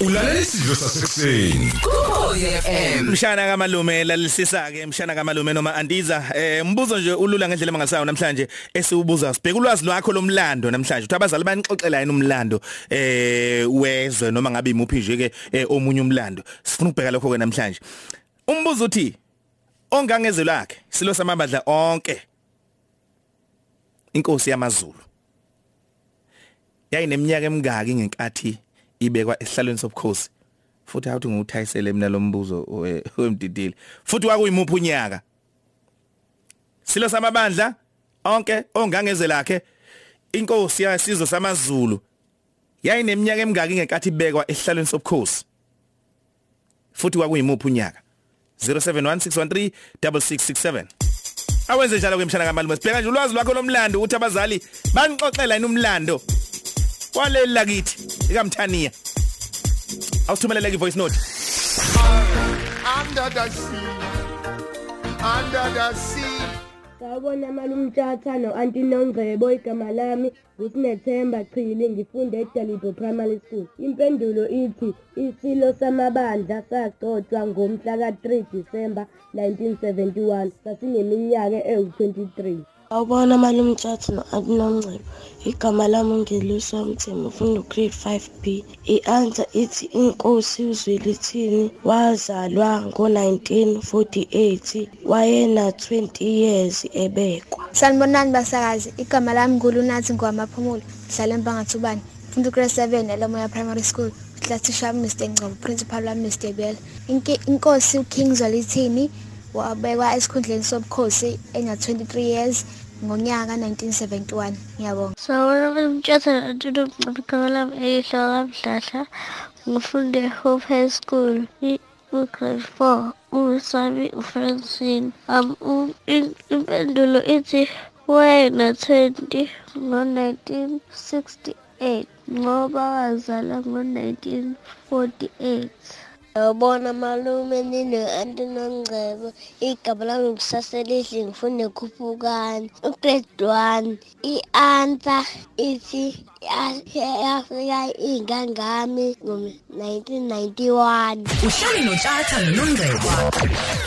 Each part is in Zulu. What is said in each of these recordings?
ulalela isidlo sasekuseni. Ukhozi FM Mshana kamalume lalisisa ke mshana kamalume noma andiza. Eh mbuzo nje ulula ngendlela mangasayo namhlanje esiubuza sibheka ulwazi lwakho lomlando namhlanje. Uthi abazali banixoxela yini umlando eh wezwe noma ngabe imuphi nje ke eh, omunye umlando. Sifuna ukubheka lokho ke namhlanje. Umbuzo uthi ongangeze lakhe silo samabandla onke inkosi yamaZulu yayineminyaka emingaki ngenkathi ibekwa esihlalweni sobukhosi. Futhi awuthi ngiuthayisele mina lombuzo we- wemdidile futhi kwakuyimuphi unyaka? Silo samabandla onke ongangeze lakhe inkosi yasizwe samaZulu yayineminyaka emingaki ngenkathi ibekwa esihlalweni sobukhosi. Futhi kwakuyimuphi unyaka? 0716136667 awenze njalo kwemshana kamalume sibheka nje ulwazi lwakho lomlando ukuthi abazali banixoxela yini umlando? Waleli lakithi ikamthaniya awusithumelele ivoice note under the sea, under the sea. Sawubona malumthatha no-anti Nongcebo igama lami nguSinethemba Chili ngifunde eDalibo Primary School. Impendulo ithi isilo samabandla sagcotshwa ngomhla ka-3 Disemba 1971 sasineminyaka ewu-23. Awubona malumthatha no-Adinomncebo igama lami ngelusa umthembu ufunda grade 5b i-answer ithi inkosi uzwelithini wazalwa ngo-1948 wayena 20 years ebekwa. Sanibonani basakazi igama lami ngulunathi ngwamaphumulo ngihlala empangathubani mfundo grade 7 elomoya primary school. Classisha wami Mr Ngcobo principal wami Mr Bell Inki- inkosi uKing Zwelithini wabekwa esikhundleni sobukhosi ena 23 years ngonyaka 1971 ngiyabonga. Sawubona bemthatha nantuno igama lami eyihloko kamhlahla ngifunde Hope High School u-grade 4 uwesami uFrancine um u- in- impendulo ithi wayena 20 ngo-1968 ngoba wazala ngo-1948 Yawubona malume nino-anti Nongcebo igama lami ngisaselihle ngifunde khuphukani ugrade 1 i-answer ithi ya- ya- yafika ingangami ngo-1991 uhleli notshatha noNongcebo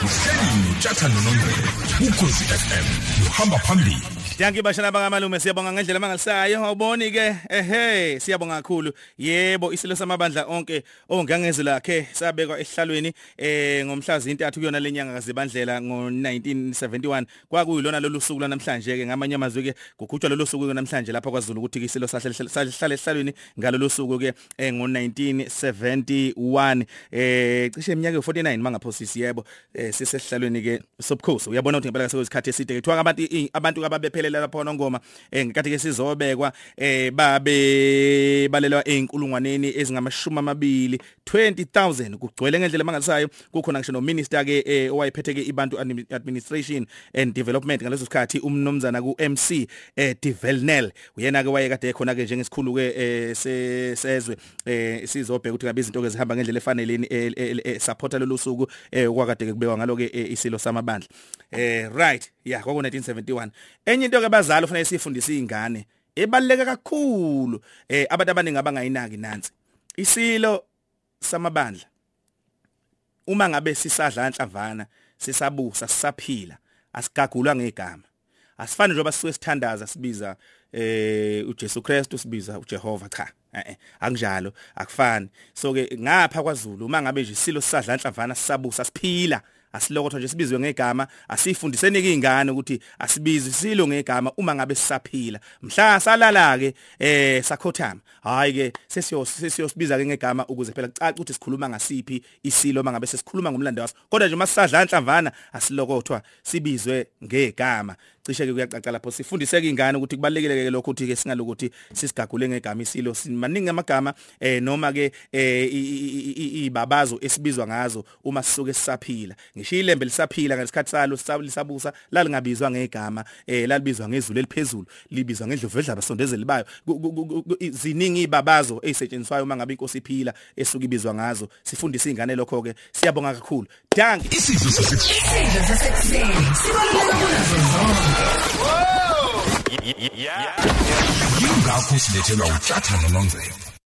uhleli notshatha nonongcebo ukhozi FM uhamba phambili. Danki bashana bangamalume siyabonga ngendlela mangalisayo. Awuboni ke ehe siyabonga kakhulu. Yebo isilo samabandla onke ongangeze lakhe sabekwa ehlalweni eh ngomhla zintathu kuyona lenyanga kazibandlela ngo1971 kwakuyilona lolu suku lanamhlanje ke ngamanye amazwi ke kugujwa lolu suku ke namhlanje lapha kwaZulu ukuthi isilo sahlala ehlalweni ngalolu suku ke eh, ngo1971 eh cishe iminyaka e49 mangaphosisi yebo eh sisehlalweni ke sobukhosi. Uyabona ukuthi ngempela sekwesikhathi eside ke kuthiwa abantu i- abantu ababephelela lapha nongoma eh ngikathi ke sizobekwa eh babe balelwa einkulungwaneni ezingamashumi amabili 20000 kugcwele ngendlela mangalisayo kukhona ngisho no minister ke eh, owayephethe ke ibantu Admi- administration and development ngaleso sikhathi umnomzana ku MC Divelnel uyena ke wayekade ekhona ke njengesikhulu ke se- sezwe sizobheka ukuthi ngabe izinto ke zihamba ngendlela efaneleni supporta lolu suku kwakade ke kubekwa ngalo ke isilo samabandla. Eh right. Yeah kwako 1971 enye into ke bazali ufanele sifundise izingane ebaluleke kakhulu eh abantu abaningi abangayinaki nansi. Isilo samabandla uma ngabe sisadla anhlavana sisabusa sisaphila asigagulwa ngegama. Asifani njengoba sisuke sithandaza sibiza eh uJesu Kristu sibiza uJehova cha eh, akunjalo akufani. So ke ngapha kwaZulu uma ngabe nje isilo sisadla anhlavana sisabusa siphila asilokotho nje sibizwe ngegama asifundiseni izingane ukuthi asibizi silo ngegama uma ngabe sisaphila. Mhla salala ke eh sakhothama. Hayi ke sesiyo sesiyosibiza ke ngegama ukuze phela kucaca ukuthi sikhuluma ngasiphi isilo uma ngabe sesikhuluma ngomlando waso. Kodwa nje masisadla anhlavana asilokothwa sibizwe ngegama. Cishe ke kuyacaca lapho sifundiseke izingane ukuthi kubalekile ke lokho ukuthi ke singalokuthi sisigagule ngegama isilo. Simaningi amagama eh noma ke eh ibabazo esibizwa ngazo uma sisuke sisaphila. Ngisho ilembe lisaphila ngesikhathi salo lisabusa lalingabizwa ngegama eh lalibizwa ngezulu eliphezulu libizwa ngendlovedlaba sondezeli bayo. Ku- ku- ku- ku- ziningi ibabazo ezisetshenziswayo uma ngabe inkosi iphila esuka ibizwa ngazo. Sifundisa izingane lokho ke siyabonga kakhulu. Danki isidlo sasekuseni isidlo sasekuseni sibaluleke kunazo zonke yingakho silethelwa utshatha nonongcebo